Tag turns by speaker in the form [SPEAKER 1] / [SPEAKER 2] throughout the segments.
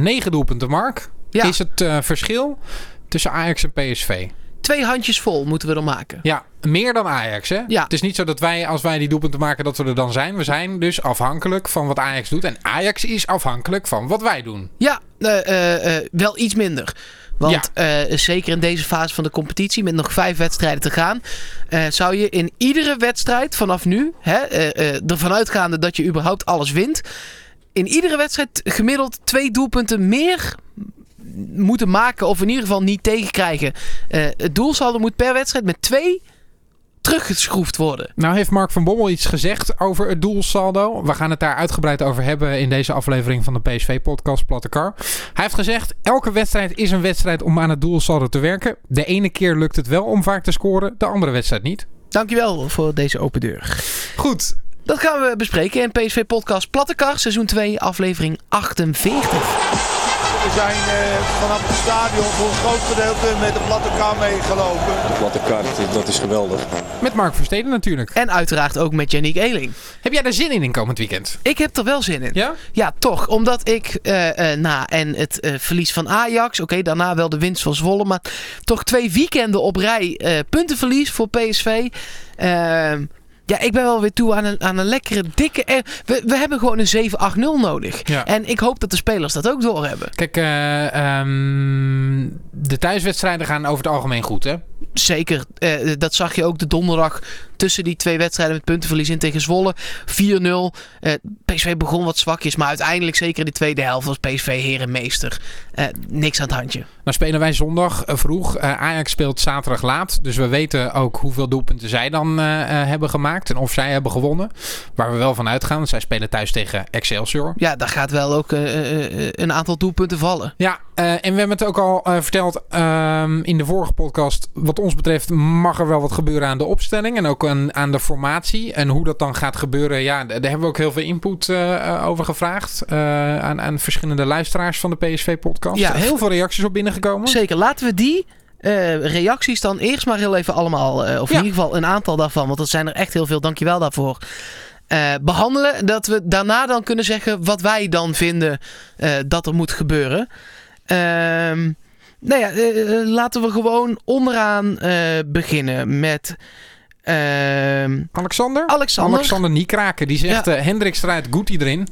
[SPEAKER 1] Negen doelpunten, Mark.
[SPEAKER 2] Ja.
[SPEAKER 1] Is het eh, verschil tussen Ajax en PSV?
[SPEAKER 2] Twee handjes vol moeten we er maken.
[SPEAKER 1] Ja, meer dan Ajax, hè?
[SPEAKER 2] Ja.
[SPEAKER 1] Het is niet zo dat wij, als wij die doelpunten maken, dat we er dan zijn. We zijn dus afhankelijk van wat Ajax doet. En Ajax is afhankelijk van wat wij doen.
[SPEAKER 2] Ja, eh, eh, wel iets minder. Want zeker in deze fase van de competitie, met nog vijf wedstrijden te gaan, zou je in iedere wedstrijd vanaf nu, hè, eh, ervan uitgaande dat je überhaupt alles wint, in iedere wedstrijd gemiddeld twee doelpunten meer moeten maken, of in ieder geval niet tegenkrijgen. Eh, het doelsaldo moet per wedstrijd met twee teruggeschroefd worden.
[SPEAKER 1] Nou heeft Mark van Bommel iets gezegd over het doelsaldo. We gaan het daar uitgebreid over hebben in deze aflevering van de PSV-podcast Platte Kar. Hij heeft gezegd, elke wedstrijd is een wedstrijd om aan het doelsaldo te werken. De ene keer lukt het wel om vaak te scoren, de andere wedstrijd niet.
[SPEAKER 2] Dankjewel voor deze open deur.
[SPEAKER 1] Goed,
[SPEAKER 2] Dat gaan we bespreken in PSV Podcast Plattekar, seizoen 2, aflevering 48.
[SPEAKER 3] We zijn eh, vanaf het stadion voor een groot gedeelte met de platte kar meegelopen.
[SPEAKER 4] De platte kaart, dat is geweldig.
[SPEAKER 1] met Mark Versteden natuurlijk.
[SPEAKER 2] En uiteraard ook met Yannick Eeling.
[SPEAKER 1] Heb jij er zin in in komend weekend?
[SPEAKER 2] Ik heb er wel zin in.
[SPEAKER 1] Ja?
[SPEAKER 2] Ja, toch. Omdat ik eh, eh, na en het eh, verlies van Ajax, oké, daarna wel de winst van Zwolle, maar toch twee weekenden op rij eh, puntenverlies voor PSV. Ehm, ja, ik ben wel weer toe aan een, aan een lekkere, dikke... we, we hebben gewoon een 7-8-0 nodig.
[SPEAKER 1] Ja.
[SPEAKER 2] En ik hoop dat de spelers dat ook doorhebben.
[SPEAKER 1] Kijk, eh, ehm, de thuiswedstrijden gaan over het algemeen goed, hè?
[SPEAKER 2] Zeker. Eh, dat zag je ook de donderdag tussen die twee wedstrijden met puntenverlies in tegen Zwolle. 4-0. Eh, PSV begon wat zwakjes, maar uiteindelijk zeker in de tweede helft was PSV herenmeester. Eh niks aan het handje.
[SPEAKER 1] Nou spelen wij zondag eh, vroeg. Ajax speelt zaterdag laat. Dus we weten ook hoeveel doelpunten zij dan hebben gemaakt. En of zij hebben gewonnen. Waar we wel van uitgaan. Want zij spelen thuis tegen Excelsior.
[SPEAKER 2] Ja, daar gaat wel ook een aantal doelpunten vallen.
[SPEAKER 1] Ja, en we hebben het ook al verteld ehm, in de vorige podcast. Wat ons betreft mag er wel wat gebeuren aan de opstelling. En ook aan, aan de formatie. En hoe dat dan gaat gebeuren. Ja, daar hebben we ook heel veel input eh, eh, over gevraagd. eh, aan, aan verschillende luisteraars van de PSV-podcast.
[SPEAKER 2] Ja,
[SPEAKER 1] heel veel reacties op binnengekomen.
[SPEAKER 2] Zeker. Laten we die reacties dan eerst maar heel even allemaal, of in ieder geval een aantal daarvan, want dat zijn er echt heel veel. Dankjewel daarvoor. eh, behandelen. Dat we daarna dan kunnen zeggen wat wij dan vinden dat er moet gebeuren. Ehm nou ja, laten we gewoon onderaan beginnen met
[SPEAKER 1] Alexander?
[SPEAKER 2] Alexander.
[SPEAKER 1] Alexander Niekraken. Die zegt
[SPEAKER 2] Ja.
[SPEAKER 1] eh Hendrik eruit, Guti erin.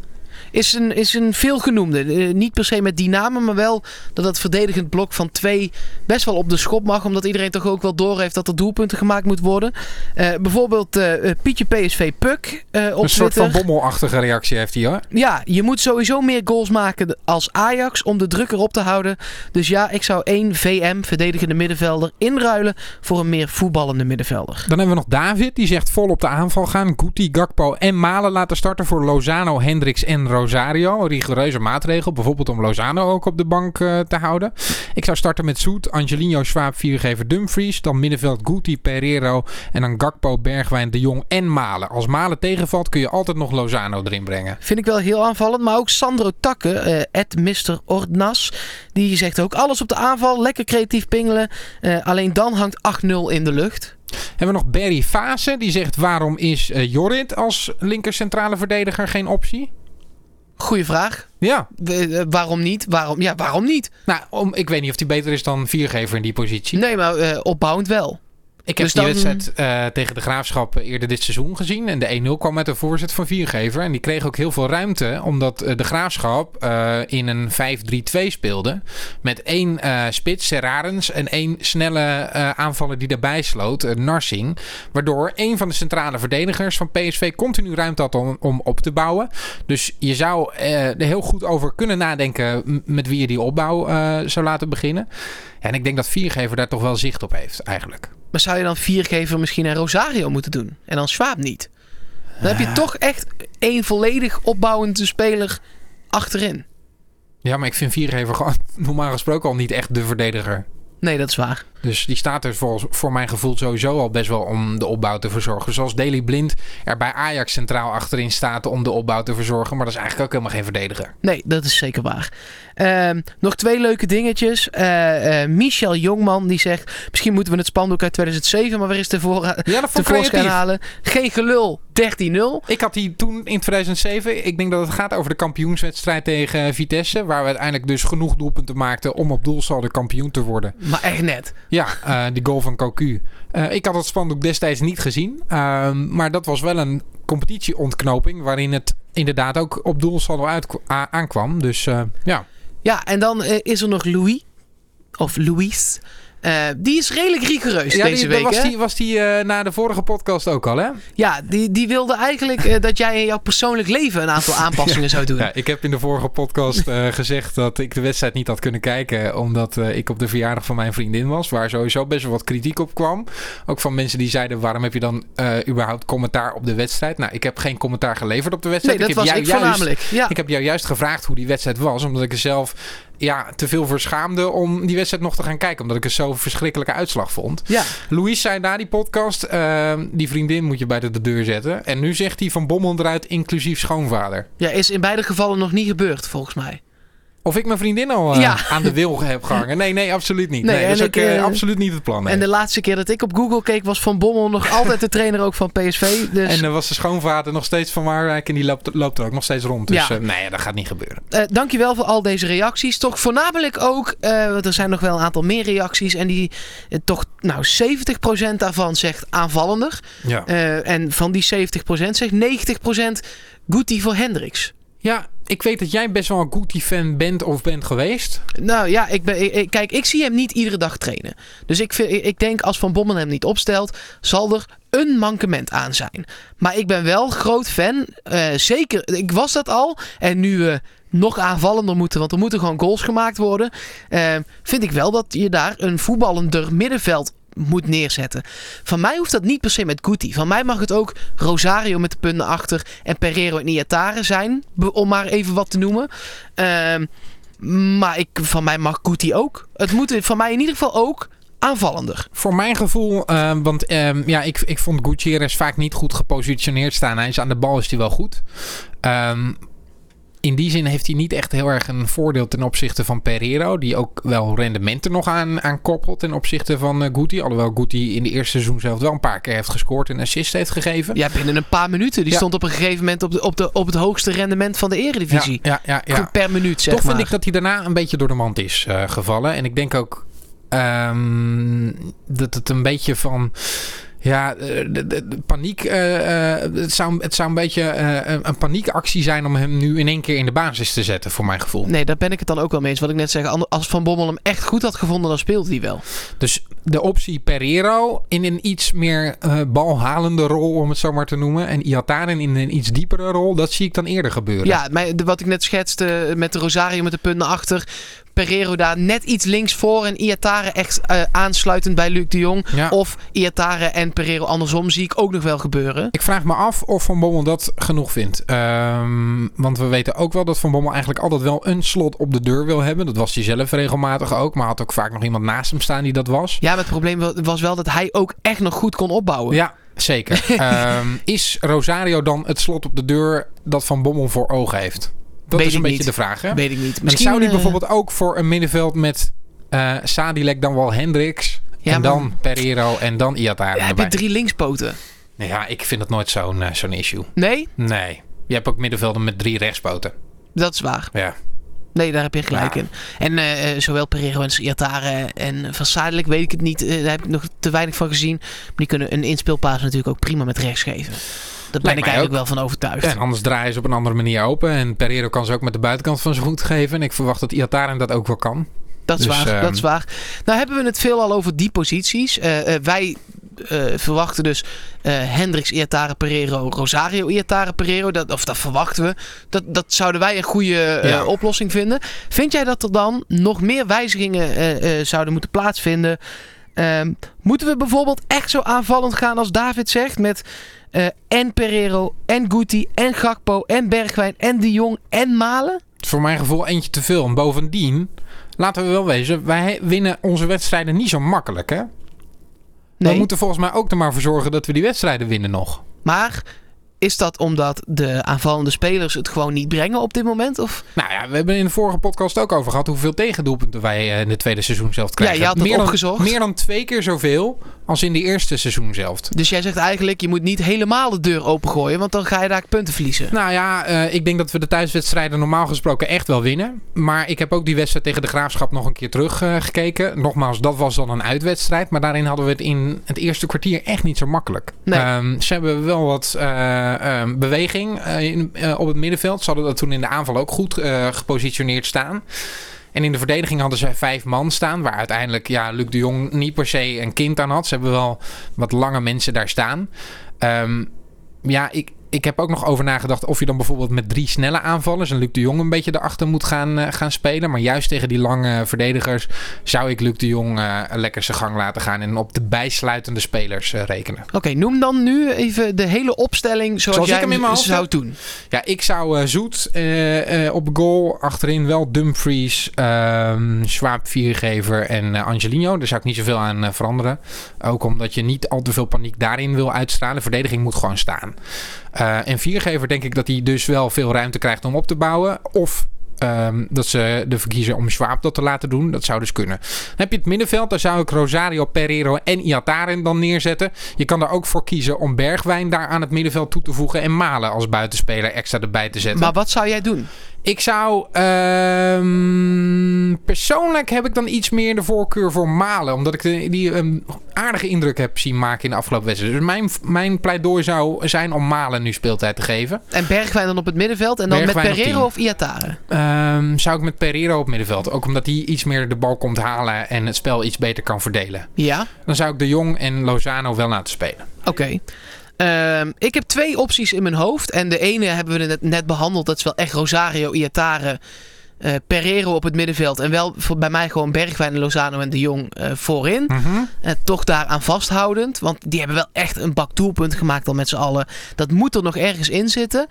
[SPEAKER 2] Is een, is een veelgenoemde. Eh, niet per se met die namen, maar wel dat het verdedigend blok van twee best wel op de schop mag. Omdat iedereen toch ook wel doorheeft dat er doelpunten gemaakt moet worden. Eh, bijvoorbeeld eh, Pietje PSV Puk op
[SPEAKER 1] een soort van bommelachtige reactie heeft hij hoor.
[SPEAKER 2] Ja, je moet sowieso meer goals maken als Ajax om de druk erop te houden. Dus ja, ik zou één VM, verdedigende middenvelder, inruilen voor een meer voetballende middenvelder.
[SPEAKER 1] Dan hebben we nog David. Die zegt vol op de aanval gaan. Guti, Gakpo en Malen laten starten voor Lozano, Hendricks en Rosario. Een rigoureuze maatregel. Bijvoorbeeld om Lozano ook op de bank eh, te houden. Ik zou starten met Soet, Angelino, Schwab, viergever Dumfries. Dan middenveld Guti, Pereiro. En dan Gakpo, Bergwijn, De Jong en Malen. Als Malen tegenvalt kun je altijd nog Lozano erin brengen.
[SPEAKER 2] Vind ik wel heel aanvallend. Maar ook Sandro Takke, eh Mr. Ordnas, die zegt ook alles op de aanval. Lekker creatief pingelen. Eh, alleen dan hangt 8-0 in de lucht.
[SPEAKER 1] Hebben we nog Barry Fase. Die zegt waarom is eh, Jorrit als linker centrale verdediger geen optie?
[SPEAKER 2] Goeie vraag.
[SPEAKER 1] Ja,
[SPEAKER 2] eh, waarom niet? Waarom, ja, waarom niet?
[SPEAKER 1] nou, om, ik weet niet of hij beter is dan viergever in die positie.
[SPEAKER 2] Nee, maar eh, opbouwend wel.
[SPEAKER 1] Ik heb
[SPEAKER 2] Dus
[SPEAKER 1] die
[SPEAKER 2] dan-
[SPEAKER 1] wedstrijd eh, tegen de Graafschap eerder dit seizoen gezien. En de 1-0 kwam met een voorzet van Viergever. En die kreeg ook heel veel ruimte. Omdat eh, de Graafschap eh, in een 5-3-2 speelde. Met één eh, spits, Serrarens. En één snelle aanvaller die daarbij sloot, Narsing. Waardoor één van de centrale verdedigers van PSV continu ruimte had om, om op te bouwen. Dus je zou er heel goed over kunnen nadenken met wie je die opbouw zou laten beginnen. En ik denk dat Viergever daar toch wel zicht op heeft eigenlijk.
[SPEAKER 2] Maar zou je dan viergever misschien naar Rosario moeten doen? En dan Schwab niet? Dan heb je toch echt één volledig opbouwende speler achterin.
[SPEAKER 1] Ja, maar ik vind Viergever gewoon normaal gesproken al niet echt de verdediger.
[SPEAKER 2] Nee, dat is waar.
[SPEAKER 1] Dus die staat er voor, voor mijn gevoel sowieso al best wel om de opbouw te verzorgen. Zoals Daley Blind er bij Ajax centraal achterin staat om de opbouw te verzorgen. Maar dat is eigenlijk ook helemaal geen verdediger.
[SPEAKER 2] Nee, dat is zeker waar. Ehm, nog twee leuke dingetjes. Eh, eh, Michel Jongman die zegt... Misschien moeten we het spandoek uit 2007 maar weer eens tevoren,
[SPEAKER 1] Ja,
[SPEAKER 2] tevoorschijn halen. Geen gelul. 13-0.
[SPEAKER 1] Ik had die toen in 2007. Ik denk dat het gaat over de kampioenswedstrijd tegen Vitesse. Waar we uiteindelijk dus genoeg doelpunten maakten om op doelsaldo kampioen te worden.
[SPEAKER 2] Maar echt net.
[SPEAKER 1] Ja, uh, die goal van Cocu. Uh, ik had het spandoek destijds niet gezien. Uh, maar dat was wel een competitieontknoping. Waarin het inderdaad ook op doelsaldo uit aankwam. Dus uh, ja.
[SPEAKER 2] Ja, en dan is er nog Louis. Of Louis. Uh, die is redelijk rigoureus
[SPEAKER 1] ja,
[SPEAKER 2] deze
[SPEAKER 1] die,
[SPEAKER 2] week.
[SPEAKER 1] Was die, was die uh, na de vorige podcast ook al, hè?
[SPEAKER 2] Ja, die, die wilde eigenlijk uh, dat jij in jouw persoonlijk leven een aantal aanpassingen ja. zou doen.
[SPEAKER 1] Ja, ik heb in de vorige podcast gezegd dat ik de wedstrijd niet had kunnen kijken. Omdat ik op de verjaardag van mijn vriendin was. Waar sowieso best wel wat kritiek op kwam. Ook van mensen die zeiden: waarom heb je dan überhaupt commentaar op de wedstrijd? Nou, ik heb geen commentaar geleverd op de wedstrijd.
[SPEAKER 2] Nee, dat
[SPEAKER 1] ik
[SPEAKER 2] was
[SPEAKER 1] heb
[SPEAKER 2] ik
[SPEAKER 1] jou
[SPEAKER 2] voornamelijk.
[SPEAKER 1] Juist,
[SPEAKER 2] ja.
[SPEAKER 1] Ik heb jou juist gevraagd hoe die wedstrijd was. Omdat ik er zelf ja, te veel verschaamde om die wedstrijd nog te gaan kijken. Omdat ik het zo'n verschrikkelijke uitslag vond.
[SPEAKER 2] Ja.
[SPEAKER 1] Louis zei na die podcast, uh, die vriendin moet je buiten de deur zetten. En nu zegt hij van Bommel eruit, inclusief schoonvader.
[SPEAKER 2] Ja, is in beide gevallen nog niet gebeurd, volgens mij.
[SPEAKER 1] Of ik mijn vriendin al uh,
[SPEAKER 2] Ja.
[SPEAKER 1] aan de wil heb gehangen. Nee, nee, absoluut niet.
[SPEAKER 2] Nee,
[SPEAKER 1] Nee, dat is ook
[SPEAKER 2] ik,
[SPEAKER 1] eh,
[SPEAKER 2] eh,
[SPEAKER 1] absoluut niet het plan. nee.
[SPEAKER 2] En de laatste keer dat ik op Google keek, was Van Bommel nog altijd de trainer ook van PSV. Dus
[SPEAKER 1] En er was de schoonvader nog steeds van Marwijk en die loopt, loopt er ook nog steeds rond. Dus
[SPEAKER 2] Ja.
[SPEAKER 1] eh, nee, dat gaat niet gebeuren.
[SPEAKER 2] eh, dankjewel voor al deze reacties. Toch voornamelijk ook, eh, want er zijn nog wel een aantal meer reacties. En die eh, toch, nou 70% daarvan zegt aanvallender.
[SPEAKER 1] Ja.
[SPEAKER 2] Eh, en van die 70% zegt 90% Guti voor Hendricks.
[SPEAKER 1] ja, ik weet dat jij best wel een Guti-fan bent of bent geweest.
[SPEAKER 2] Nou ja, ik ben, kijk, ik zie hem niet iedere dag trainen. Dus ik- ik denk als Van Bommel hem niet opstelt, zal er een mankement aan zijn. Maar ik ben wel groot fan. eh, zeker, ik was dat al. En nu we nog aanvallender moeten, want er moeten gewoon goals gemaakt worden. eh, vind ik wel dat je daar een voetballender middenveld moet neerzetten. Van mij hoeft dat niet per se met Guti. Van mij mag het ook Rosario met de punten achter en Pereiro en Iatare zijn. Om maar even wat te noemen. Ehm, maar ik, van mij mag Guti ook. Het moet van mij in ieder geval ook aanvallender.
[SPEAKER 1] Voor mijn gevoel, eh, want ehm, ja, ik, ik vond Gutierrez vaak niet goed gepositioneerd staan. Hij is aan de bal is hij wel goed. Ehm, in die zin heeft hij niet echt heel erg een voordeel ten opzichte van Pereiro. Die ook wel rendementen nog aan, aan koppelt ten opzichte van eh, Guti. Alhoewel Guti in de eerste seizoen zelf wel een paar keer heeft gescoord en assist heeft gegeven.
[SPEAKER 2] Ja, binnen een paar minuten. Die
[SPEAKER 1] Ja.
[SPEAKER 2] stond op een gegeven moment op, de, op, de, op het hoogste rendement van de eredivisie.
[SPEAKER 1] ja, ja, ja.
[SPEAKER 2] Per minuut, zeg
[SPEAKER 1] Toch
[SPEAKER 2] maar.
[SPEAKER 1] vind ik dat hij daarna een beetje door de mand is eh, gevallen. En ik denk ook ehm, dat het een beetje van. Ja, eh, de, de- de paniek. eh, eh, het, zou, het zou een beetje een- paniekactie zijn om hem nu in één keer in de basis te zetten, voor mijn gevoel.
[SPEAKER 2] Nee, daar ben ik het dan ook wel mee eens. Wat ik net zeg, als Van Bommel hem echt goed had gevonden, dan speelt hij wel.
[SPEAKER 1] Dus de optie Pereiro in een iets meer eh, balhalende rol, om het zo maar te noemen. En Iataren in een iets diepere rol, dat zie ik dan eerder gebeuren.
[SPEAKER 2] Ja, maar wat ik net schetste met de Rosario met de punten achter. Pereiro daar net iets links voor en Iatare echt eh, aansluitend bij Luc de Jong.
[SPEAKER 1] Ja.
[SPEAKER 2] Of Iatare en Pereiro andersom zie ik ook nog wel gebeuren.
[SPEAKER 1] Ik vraag me af of Van Bommel dat genoeg vindt. Ehm, want we weten ook wel dat Van Bommel eigenlijk altijd wel een slot op de deur wil hebben. Dat was hij zelf regelmatig ook. Maar had ook vaak nog iemand naast hem staan die dat was.
[SPEAKER 2] Ja, het probleem wa- was wel dat hij ook echt nog goed kon opbouwen.
[SPEAKER 1] Ja, zeker. Ehm, is Rosario dan het slot op de deur dat Van Bommel voor ogen heeft? Dat
[SPEAKER 2] Weet
[SPEAKER 1] is een beetje
[SPEAKER 2] niet.
[SPEAKER 1] de vraag, hè?
[SPEAKER 2] Weet ik niet.
[SPEAKER 1] En zou die
[SPEAKER 2] eh,
[SPEAKER 1] bijvoorbeeld ook voor een middenveld met eh Sadilek dan wel Hendricks...
[SPEAKER 2] Ja,
[SPEAKER 1] en
[SPEAKER 2] maar-
[SPEAKER 1] dan Pereiro en dan Iataren
[SPEAKER 2] ja, heb je drie linkspoten?
[SPEAKER 1] Nou Ja, ik vind het nooit zo'n eh, zo'n issue.
[SPEAKER 2] Nee,
[SPEAKER 1] Nee. Je hebt ook middenvelden met drie rechtspoten.
[SPEAKER 2] dat is waar.
[SPEAKER 1] Ja.
[SPEAKER 2] Nee, daar heb je gelijk
[SPEAKER 1] Ja.
[SPEAKER 2] in. En eh, eh, zowel Pereiro en Iatare en Van weet ik het niet. Eh, daar heb ik nog te weinig van gezien. Maar die kunnen een inspeelpaas natuurlijk ook prima met rechts geven. Daar ben
[SPEAKER 1] Lijkt
[SPEAKER 2] ik eigenlijk wel van overtuigd.
[SPEAKER 1] En anders draaien ze op een andere manier open. En Pereiro kan ze ook met de buitenkant van zijn voet geven. En ik verwacht dat Iataren dat ook wel kan.
[SPEAKER 2] Dat is
[SPEAKER 1] Dus,
[SPEAKER 2] waar,
[SPEAKER 1] ehm,
[SPEAKER 2] dat is waar. Nou hebben we het veel al over die posities. Wij eh, verwachten dus eh Hendricks, Iatare, Pereiro, Rosario, Iatare, Pereiro. Dat, of dat verwachten we. Dat, dat zouden wij een goede eh,
[SPEAKER 1] Ja.
[SPEAKER 2] oplossing vinden. Vind jij dat er dan nog meer wijzigingen zouden moeten plaatsvinden? Ehm, moeten we bijvoorbeeld echt zo aanvallend gaan als David zegt met en Pereiro en Guti en Gakpo en Bergwijn en De Jong en Malen?
[SPEAKER 1] Voor mijn gevoel eentje te veel. En bovendien, laten we wel wezen, wij winnen onze wedstrijden niet zo makkelijk, hè?
[SPEAKER 2] Nee.
[SPEAKER 1] We moeten volgens mij ook er maar voor zorgen dat we die wedstrijden winnen nog.
[SPEAKER 2] Maar is dat omdat de aanvallende spelers het gewoon niet brengen op dit moment? Of?
[SPEAKER 1] Nou ja, we hebben in de vorige podcast ook over gehad hoeveel tegendoelpunten wij eh, in de tweede seizoen zelf krijgen.
[SPEAKER 2] Ja, je had
[SPEAKER 1] meer
[SPEAKER 2] opgezocht.
[SPEAKER 1] Dan, meer dan twee keer zoveel als in de eerste seizoen zelf.
[SPEAKER 2] Dus jij zegt eigenlijk, je moet niet helemaal de deur opengooien, want dan ga je daar punten verliezen.
[SPEAKER 1] Nou ja, uh, ik denk dat we de thuiswedstrijden normaal gesproken echt wel winnen. Maar ik heb ook die wedstrijd tegen de Graafschap nog een keer teruggekeken. Uh, Nogmaals, dat was dan een uitwedstrijd. Maar daarin hadden we het in het eerste kwartier echt niet zo makkelijk.
[SPEAKER 2] Nee.
[SPEAKER 1] Um, ze hebben wel wat uh, beweging in, op het middenveld. Ze hadden dat toen in de aanval ook goed gepositioneerd staan. En in de verdediging hadden zij vijf man staan. Waar uiteindelijk ja, Luc de Jong niet per se een kind aan had. Ze hebben wel wat lange mensen daar staan. Um, ja, ik, ik heb ook nog over nagedacht of je dan bijvoorbeeld met drie snelle aanvallers en Luc de Jong een beetje erachter moet gaan, uh, gaan spelen. Maar juist tegen die lange verdedigers zou ik Luc de Jong uh, lekker zijn gang laten gaan en op de bijsluitende spelers uh, rekenen.
[SPEAKER 2] Oké, okay, noem dan nu even de hele opstelling zoals,
[SPEAKER 1] zoals
[SPEAKER 2] jij
[SPEAKER 1] ik hem in
[SPEAKER 2] zou doen.
[SPEAKER 1] Ja, ik zou Zoet op goal, achterin wel Dumfries, ehm, Schwab, Viergever en Angelino. Daar zou ik niet zoveel aan veranderen. Ook omdat je niet al te veel paniek daarin wil uitstralen. Verdediging moet gewoon staan. Uh, en viergever denk ik dat hij dus wel veel ruimte krijgt om op te bouwen. Of um, dat ze de verkiezen om Schwab dat te laten doen. Dat zou dus kunnen. Dan heb je het middenveld. Daar zou ik Rosario, Pereiro en Iataren dan neerzetten. Je kan er ook voor kiezen om Bergwijn daar aan het middenveld toe te voegen. En Malen als buitenspeler extra erbij te zetten.
[SPEAKER 2] Maar wat zou jij doen?
[SPEAKER 1] Ik zou. Um, persoonlijk heb ik dan iets meer de voorkeur voor Malen. Omdat ik de, die um, aardige indruk heb zien maken in de afgelopen wedstrijd. Dus mijn, mijn pleidooi zou zijn om Malen nu speeltijd te geven.
[SPEAKER 2] En Bergwijn dan op het middenveld. En dan
[SPEAKER 1] Bergwijn
[SPEAKER 2] met Pereiro of Iatare?
[SPEAKER 1] Um, zou ik met Pereiro op het middenveld. Ook omdat hij iets meer de bal komt halen. En het spel iets beter kan verdelen.
[SPEAKER 2] Ja.
[SPEAKER 1] Dan zou ik de Jong en Lozano wel laten spelen.
[SPEAKER 2] Oké. Okay. Um, ik heb twee opties in mijn hoofd. En de ene hebben we net, net behandeld. Dat is wel echt Rosario, Iatare, uh, Pereiro op het middenveld. En wel voor, bij mij gewoon Bergwijn, Lozano en de Jong uh, voorin.
[SPEAKER 1] Mm -hmm.
[SPEAKER 2] toch daaraan vasthoudend. Want die hebben wel echt een bak doelpunt gemaakt al met z'n allen. Dat moet er nog ergens in zitten.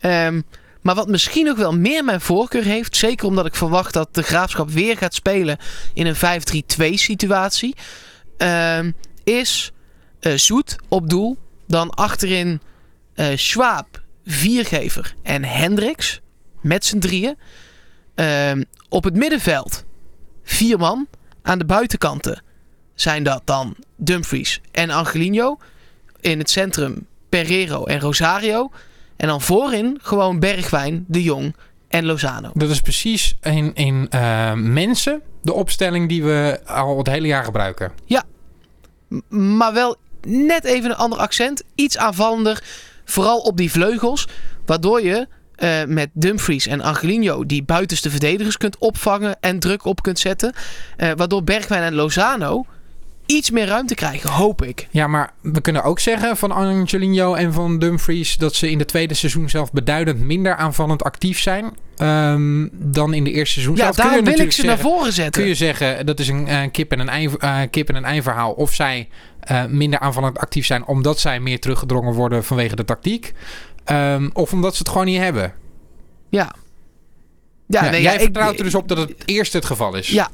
[SPEAKER 2] Um, maar wat misschien nog wel meer mijn voorkeur heeft. Zeker omdat ik verwacht dat de Graafschap weer gaat spelen in een 5-3-2 situatie. Um, is Zoet op doel. Dan achterin uh, Schwab, Viergever en Hendricks. Met z'n drieën. Uh, op het middenveld vier man. Aan de buitenkanten zijn dat dan Dumfries en Angelino. In het centrum Pereiro en Rosario. En dan voorin gewoon Bergwijn, De Jong en Lozano.
[SPEAKER 1] Dat is precies in, in uh, mensen de opstelling die we al het hele jaar gebruiken.
[SPEAKER 2] Ja, M maar wel net even een ander accent. Iets aanvallender. Vooral op die vleugels. Waardoor je uh, met Dumfries en Angelino die buitenste verdedigers kunt opvangen en druk op kunt zetten. Uh, waardoor Bergwijn en Lozano iets meer ruimte krijgen, hoop ik.
[SPEAKER 1] Ja, maar we kunnen ook zeggen van Angelino en van Dumfries dat ze in de tweede seizoen zelf beduidend minder aanvallend actief zijn. Um, dan in de eerste seizoen.
[SPEAKER 2] Ja,
[SPEAKER 1] zelf je
[SPEAKER 2] wil ik ze
[SPEAKER 1] zeggen,
[SPEAKER 2] naar voren zetten.
[SPEAKER 1] Kun je zeggen dat is een uh, kip en een ei, uh, kip en een ei verhaal. Of zij uh, minder aanvallend actief zijn omdat zij meer teruggedrongen worden vanwege de tactiek. Um, of omdat ze het gewoon niet hebben.
[SPEAKER 2] Ja.
[SPEAKER 1] Ja,
[SPEAKER 2] ja, nee,
[SPEAKER 1] jij
[SPEAKER 2] ja,
[SPEAKER 1] vertrouwt
[SPEAKER 2] ik,
[SPEAKER 1] er dus op dat het eerste het geval is.
[SPEAKER 2] Ja.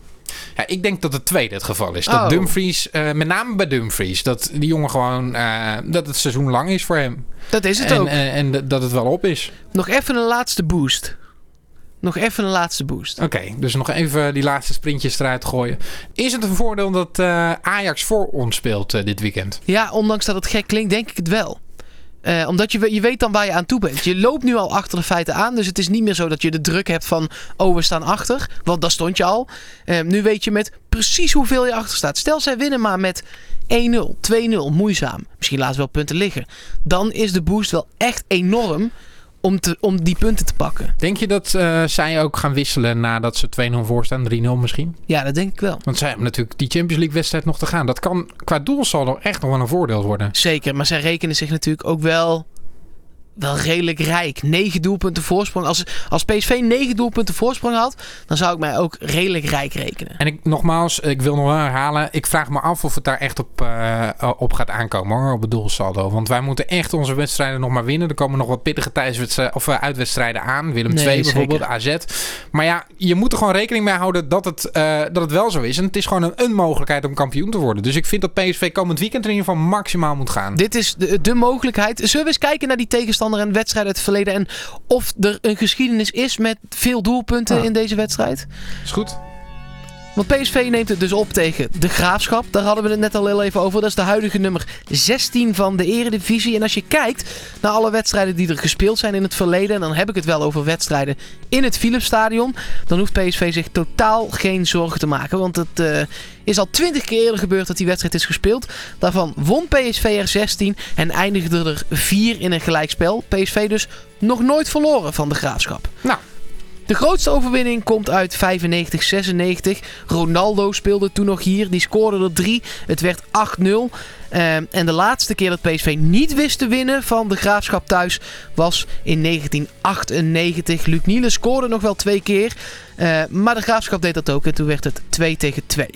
[SPEAKER 1] Ja, ik denk dat het tweede het geval is. Dat
[SPEAKER 2] Oh.
[SPEAKER 1] Dumfries, uh, met name bij Dumfries, dat die jongen gewoon, uh, dat het seizoen lang is voor hem.
[SPEAKER 2] Dat is het
[SPEAKER 1] en,
[SPEAKER 2] ook.
[SPEAKER 1] En, en dat het wel op is.
[SPEAKER 2] Nog even een laatste boost. Nog even een laatste boost.
[SPEAKER 1] Oké, okay, dus nog even die laatste sprintjes eruit gooien. Is het een voordeel dat uh, Ajax voor ons speelt uh, dit weekend?
[SPEAKER 2] Ja, ondanks dat het gek klinkt, denk ik het wel. Uh, omdat je, je weet dan waar je aan toe bent. Je loopt nu al achter de feiten aan. Dus het is niet meer zo dat je de druk hebt van... oh, we staan achter. Want daar stond je al. Uh, nu weet je met precies hoeveel je achter staat. Stel, zij winnen maar met 1-0, 2-0. Moeizaam. Misschien laten ze wel punten liggen. Dan is de boost wel echt enorm... Om, te, om die punten te pakken.
[SPEAKER 1] Denk je dat uh, zij ook gaan wisselen nadat ze 2-0 voor staan? 3-0 misschien?
[SPEAKER 2] Ja, dat denk ik wel.
[SPEAKER 1] Want zij hebben natuurlijk die Champions League wedstrijd nog te gaan. Dat kan qua doelsaldo echt nog wel een voordeel worden.
[SPEAKER 2] Zeker, maar zij rekenen zich natuurlijk ook wel, wel redelijk rijk. 9 doelpunten voorsprong. Als, als PSV 9 doelpunten voorsprong had, dan zou ik mij ook redelijk rijk rekenen.
[SPEAKER 1] En ik, nogmaals, ik wil nog wel herhalen. Ik vraag me af of het daar echt op, uh, op gaat aankomen hoor, op het doelsaldo. Want wij moeten echt onze wedstrijden nog maar winnen. Er komen nog wat pittige thuiswedstrijden of uh, uitwedstrijden aan. Willem
[SPEAKER 2] nee,
[SPEAKER 1] 2 bijvoorbeeld. AZ. Maar ja, je moet er gewoon rekening mee houden dat het, uh, dat het wel zo is. En het is gewoon een, een mogelijkheid om kampioen te worden. Dus ik vind dat PSV komend weekend in ieder geval maximaal moet gaan.
[SPEAKER 2] Dit is de, de mogelijkheid. Zullen we eens kijken naar die tegenstander en wedstrijden uit het verleden. En of er een geschiedenis is met veel doelpunten
[SPEAKER 1] Ah.
[SPEAKER 2] in deze wedstrijd.
[SPEAKER 1] Is goed.
[SPEAKER 2] Want PSV neemt het dus op tegen de Graafschap. Daar hadden we het net al heel even over. Dat is de huidige nummer 16 van de Eredivisie. En als je kijkt naar alle wedstrijden die er gespeeld zijn in het verleden... en dan heb ik het wel over wedstrijden in het Philipsstadion... dan hoeft PSV zich totaal geen zorgen te maken. Want het uh, is al 20 keer eerder gebeurd dat die wedstrijd is gespeeld. Daarvan won PSV er 16 en eindigde er 4 in een gelijkspel. PSV dus nog nooit verloren van de Graafschap.
[SPEAKER 1] Nou...
[SPEAKER 2] De grootste overwinning komt uit 95-96. Ronaldo speelde toen nog hier. Die scoorde er 3. Het werd 8-0. Uh, en de laatste keer dat PSV niet wist te winnen van de Graafschap thuis was in 1998. Luc Nielen scoorde nog wel twee keer. Uh, maar de Graafschap deed dat ook en toen werd het 2 tegen 2.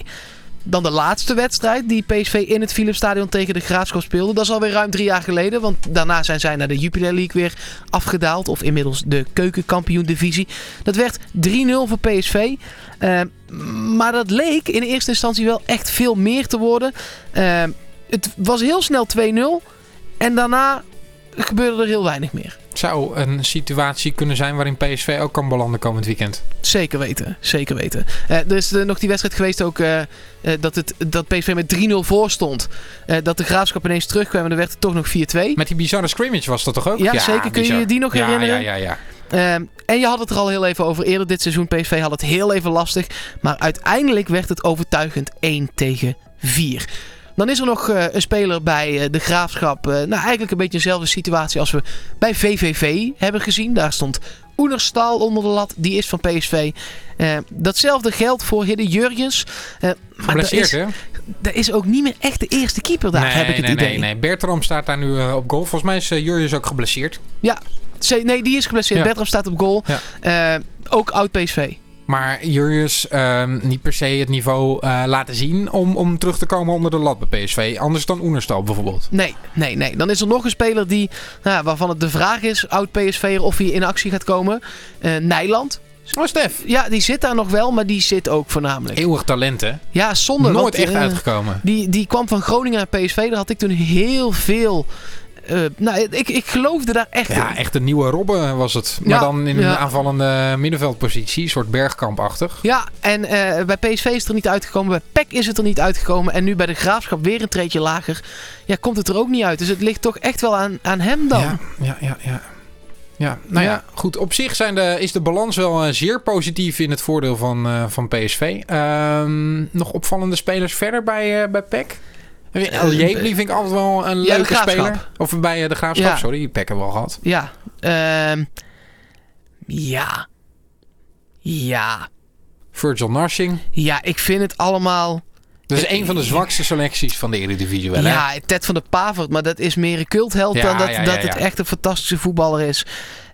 [SPEAKER 2] Dan de laatste wedstrijd die PSV in het Philipsstadion tegen de Graafschap speelde. Dat is alweer ruim drie jaar geleden. Want daarna zijn zij naar de Jupiler League weer afgedaald. Of inmiddels de keukenkampioen divisie. Dat werd 3-0 voor PSV. Uh, maar dat leek in eerste instantie wel echt veel meer te worden. Uh, het was heel snel 2-0. En daarna gebeurde er heel weinig meer.
[SPEAKER 1] Zou een situatie kunnen zijn waarin PSV ook kan belanden komend weekend?
[SPEAKER 2] Zeker weten, zeker weten. Uh, er is uh, nog die wedstrijd geweest ook uh, dat, het, dat PSV met 3-0 voor stond. dat de graafschap ineens terugkwam en dan werd het toch nog 4-2.
[SPEAKER 1] Met die bizarre scrimmage was dat toch ook?
[SPEAKER 2] Ja, ja zeker. Kun bizar. je die nog
[SPEAKER 1] ja,
[SPEAKER 2] herinneren?
[SPEAKER 1] Ja, ja,
[SPEAKER 2] ja. Uh, en je had het er al heel even over. Eerder dit seizoen, PSV had het heel even lastig. Maar uiteindelijk werd het overtuigend 1 tegen 4. Dan is er nog uh, een speler bij uh, de Graafschap. Uh, nou, eigenlijk een beetje dezelfde situatie als we bij VVV hebben gezien. Daar stond Oenerstal onder de lat. Die is van PSV. datzelfde geldt voor Hidde Jurjens.
[SPEAKER 1] maar dat is, hè?
[SPEAKER 2] Dat is ook niet meer echt de eerste keeper daar,
[SPEAKER 1] nee,
[SPEAKER 2] heb ik het
[SPEAKER 1] nee,
[SPEAKER 2] idee.
[SPEAKER 1] Nee, nee. Bertram staat daar nu op goal. Volgens mij is Jurjens ook geblesseerd.
[SPEAKER 2] Ja, nee, die is geblesseerd. Ja. Bertram staat op goal. Ja. ook oud PSV.
[SPEAKER 1] Maar Jurjus uh, niet per se het niveau uh, laten zien om, om terug te komen onder de lat bij PSV. Anders dan Oenerstal bijvoorbeeld.
[SPEAKER 2] Nee, nee, nee. Dan is er nog een speler die, nou, waarvan het de vraag is, oud PSV'er, of hij in actie gaat komen. Uh, Nijland.
[SPEAKER 1] Oh, Stef.
[SPEAKER 2] Ja, die zit daar nog wel, maar die zit ook voornamelijk.
[SPEAKER 1] Eeuwig talent, hè?
[SPEAKER 2] Ja, zonder.
[SPEAKER 1] Nooit want, echt uitgekomen.
[SPEAKER 2] Die, die kwam van Groningen naar PSV. Daar had ik toen heel veel uh, nou, ik, ik geloofde daar echt
[SPEAKER 1] ja,
[SPEAKER 2] in.
[SPEAKER 1] echt een nieuwe Robben was het. Maar
[SPEAKER 2] Ja,
[SPEAKER 1] dan in
[SPEAKER 2] ja.
[SPEAKER 1] een aanvallende middenveldpositie. Een soort bergkampachtig.
[SPEAKER 2] Ja, en eh, bij PSV is het er niet uitgekomen. Bij PEC is het er niet uitgekomen. En nu bij de Graafschap weer een treetje lager. Ja, komt het er ook niet uit. Dus het ligt toch echt wel aan, aan hem dan.
[SPEAKER 1] Ja, ja, ja. ja. Ja, nou ja,
[SPEAKER 2] Ja.
[SPEAKER 1] goed. Op zich zijn de, is de balans wel eh, zeer positief in het voordeel van, eh, van PSV. Ehm, nog opvallende spelers verder bij, eh bij PEC? El Jebli vind ik altijd wel een leuke speler. Of bij eh, de Graafschap,
[SPEAKER 2] Ja.
[SPEAKER 1] sorry. PEC hebben we al gehad.
[SPEAKER 2] Ja. ehm, ja. Ja.
[SPEAKER 1] Virgil Narsing.
[SPEAKER 2] Ja, ik vind het allemaal...
[SPEAKER 1] Dat is een van de zwakste selecties van de Eredivisie wel, hè?
[SPEAKER 2] Ja, Ted van der Pavert, maar dat is meer een cultheld
[SPEAKER 1] Ja,
[SPEAKER 2] dan dat, dat het echt een fantastische voetballer is.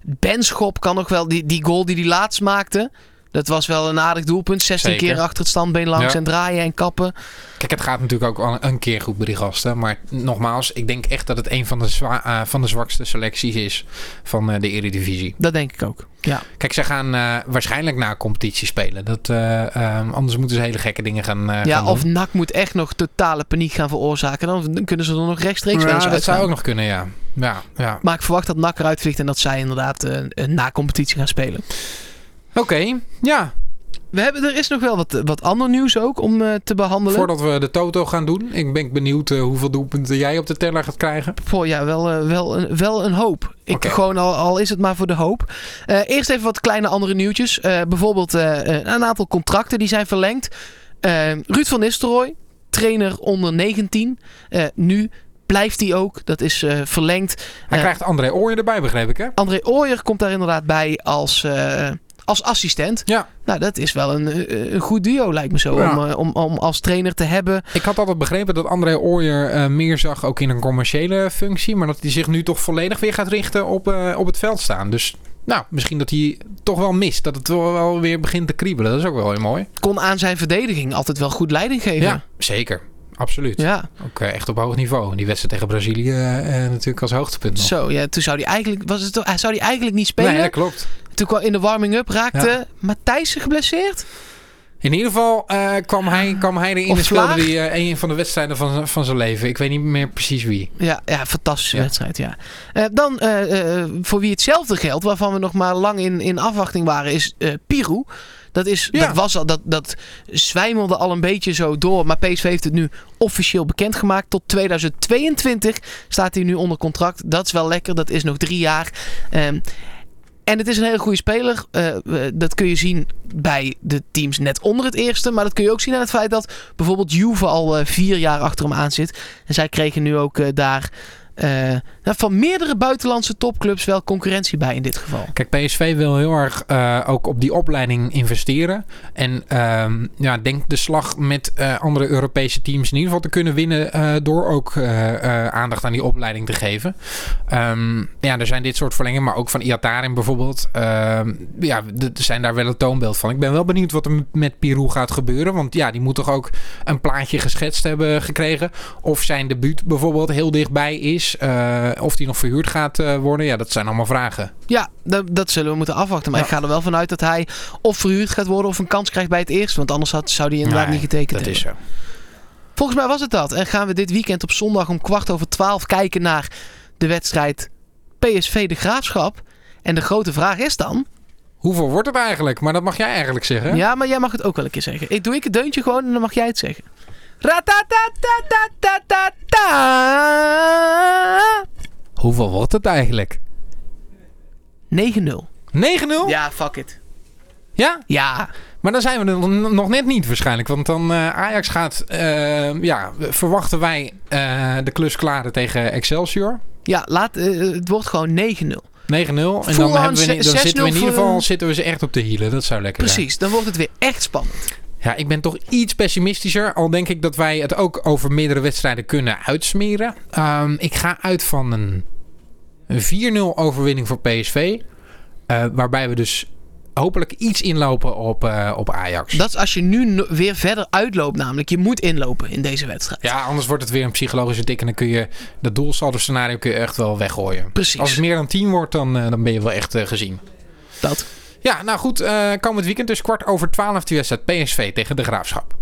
[SPEAKER 2] Benschop kan nog wel, die, die goal die hij laatst maakte, dat was wel een aardig doelpunt. 16
[SPEAKER 1] Zeker.
[SPEAKER 2] keer achter het standbeen langs
[SPEAKER 1] Ja.
[SPEAKER 2] en draaien en kappen.
[SPEAKER 1] Kijk, het gaat natuurlijk ook al een keer goed bij die gasten. Maar nogmaals, ik denk echt dat het een van de, zwa- eh, van de zwakste selecties is van eh, de Eredivisie.
[SPEAKER 2] Dat denk ik ook. Ja.
[SPEAKER 1] Kijk, zij gaan eh, waarschijnlijk naar competitie spelen. Dat, eh, eh, anders moeten ze hele gekke dingen gaan,
[SPEAKER 2] Ja,
[SPEAKER 1] gaan
[SPEAKER 2] of. NAC moet echt nog totale paniek gaan veroorzaken. Dan, kunnen ze er nog rechtstreeks
[SPEAKER 1] Ja, dat zou ook nog kunnen, ja. Ja, ja.
[SPEAKER 2] Maar ik verwacht dat NAC eruit vliegt en dat zij inderdaad na competitie gaan spelen.
[SPEAKER 1] Oké, ja.
[SPEAKER 2] We hebben, er is nog wel wat, wat ander nieuws ook om eh, te behandelen.
[SPEAKER 1] Voordat we de Toto gaan doen. Ik ben benieuwd eh, hoeveel doelpunten jij op de teller gaat krijgen.
[SPEAKER 2] Voor ja, wel, eh, wel, een, wel een hoop. Ik gewoon al, al is het maar voor de hoop. Eerst even wat kleine andere nieuwtjes. Bijvoorbeeld een aantal contracten die zijn verlengd. Ruud van Nistelrooy, trainer onder 19. Eh, nu blijft hij ook. Dat is verlengd.
[SPEAKER 1] Hij krijgt André Ooyen erbij, begreep ik, hè?
[SPEAKER 2] André Ooyer komt daar inderdaad bij als, als assistent.
[SPEAKER 1] Ja.
[SPEAKER 2] Nou, dat is wel een, eh, een goed duo, lijkt me zo.
[SPEAKER 1] Ja.
[SPEAKER 2] Om, eh, om, om als trainer te hebben.
[SPEAKER 1] Ik had altijd begrepen dat André Ooyer eh, meer zag ook in een commerciële functie. Maar dat hij zich nu toch volledig weer gaat richten op, op het veld staan. Dus nou, misschien dat hij toch wel mist. Dat het wel, weer begint te kriebelen. Dat is ook wel heel mooi.
[SPEAKER 2] Kon aan zijn verdediging altijd wel goed leiding geven.
[SPEAKER 1] Ja, zeker. Absoluut.
[SPEAKER 2] ja.
[SPEAKER 1] Ook echt op hoog niveau. Die wedstrijd tegen Brazilië natuurlijk als hoogtepunt nog.
[SPEAKER 2] Zo, ja, toen zou hij eigenlijk, was het, zou hij eigenlijk niet spelen.
[SPEAKER 1] Nee, dat klopt.
[SPEAKER 2] Toen kwam in de warming-up raakte
[SPEAKER 1] Ja.
[SPEAKER 2] Matthijssen geblesseerd.
[SPEAKER 1] In ieder geval eh, kwam, hij, kwam hij erin en speelde hij eh, een van de wedstrijden van, van zijn leven. Ik weet niet meer precies wie.
[SPEAKER 2] Ja, ja fantastische
[SPEAKER 1] Ja.
[SPEAKER 2] wedstrijd, ja. Eh, dan, voor wie hetzelfde geldt, waarvan we nog maar lang in, in afwachting waren, is Pirou. Dat, is,
[SPEAKER 1] Ja.
[SPEAKER 2] dat, was al, dat, dat zwijmelde al een beetje zo door. Maar PSV heeft het nu officieel bekendgemaakt. Tot 2022 staat hij nu onder contract. Dat is wel lekker. Dat is nog drie jaar. Ehm, en het is een hele goede speler. Eh, dat kun je zien bij de teams net onder het eerste. Maar dat kun je ook zien aan het feit dat bijvoorbeeld Juve al eh, vier jaar achter hem aan zit. En zij kregen nu ook eh, daar van meerdere buitenlandse topclubs wel concurrentie bij in dit geval.
[SPEAKER 1] Kijk, PSV wil heel erg eh, ook op die opleiding investeren. En ehm, ja, denk de slag met eh, andere Europese teams in ieder geval te kunnen winnen. eh, door ook aandacht aan die opleiding te geven. Ehm, ja, er zijn dit soort verlengingen, maar ook van Iatarin bijvoorbeeld. Ehm, ja, er zijn daar wel een toonbeeld van. Ik ben wel benieuwd wat er met Pirou gaat gebeuren. Want ja, die moet toch ook een plaatje geschetst hebben gekregen. Of zijn debuut bijvoorbeeld heel dichtbij is. eh, of die nog verhuurd gaat eh, worden. Ja, dat zijn allemaal vragen.
[SPEAKER 2] Ja, dat, dat zullen we moeten afwachten. Maar
[SPEAKER 1] Ja.
[SPEAKER 2] ik ga er wel vanuit dat hij of verhuurd gaat worden of een kans krijgt bij het eerste. Want anders had, zou hij inderdaad
[SPEAKER 1] Nee,
[SPEAKER 2] niet getekend
[SPEAKER 1] Dat
[SPEAKER 2] hebben.
[SPEAKER 1] is zo.
[SPEAKER 2] Volgens mij was het dat. En gaan we dit weekend op zondag om kwart over twaalf kijken naar de wedstrijd PSV de Graafschap. En de grote vraag is dan...
[SPEAKER 1] Hoeveel wordt het eigenlijk? Maar dat mag jij eigenlijk zeggen.
[SPEAKER 2] Ja, maar jij mag het ook wel een keer zeggen. Ik doe ik het deuntje gewoon en dan mag jij het zeggen. Ratatatatata.
[SPEAKER 1] Hoeveel wordt het eigenlijk?
[SPEAKER 2] 9-0.
[SPEAKER 1] 9-0? Ja.
[SPEAKER 2] Ja, fuck it.
[SPEAKER 1] ja?
[SPEAKER 2] Ja,
[SPEAKER 1] Maar dan zijn we er nog- net niet waarschijnlijk. Want dan eh, Ajax gaat... eh, ja, verwachten wij eh, de klus klaren tegen Excelsior. 9-0.
[SPEAKER 2] ja laat, het wordt gewoon 9-0.
[SPEAKER 1] En dan, hebben we, dan zitten we in
[SPEAKER 2] 6-0
[SPEAKER 1] ieder geval zitten we ze echt op de hielen. Dat zou lekker zijn.
[SPEAKER 2] Precies, dan wordt het weer echt spannend.
[SPEAKER 1] Ja, ik ben toch iets pessimistischer. Al denk ik dat wij het ook over meerdere wedstrijden kunnen uitsmeren. Ehm, ik ga uit van een, een 4-0 overwinning voor PSV. eh, waarbij we dus hopelijk iets inlopen op, eh, op Ajax.
[SPEAKER 2] Dat is als je nu no- weer verder uitloopt namelijk. Je moet inlopen in deze wedstrijd.
[SPEAKER 1] Ja, anders wordt het weer een psychologische tik. En dan kun je dat doelsaldo scenario kun je echt wel weggooien.
[SPEAKER 2] Precies.
[SPEAKER 1] Als het meer dan 10 wordt, dan, eh, dan ben je wel echt gezien.
[SPEAKER 2] Dat.
[SPEAKER 1] Ja, nou goed. eh komend weekend dus kwart over 12 die wedstrijd PSV tegen de Graafschap.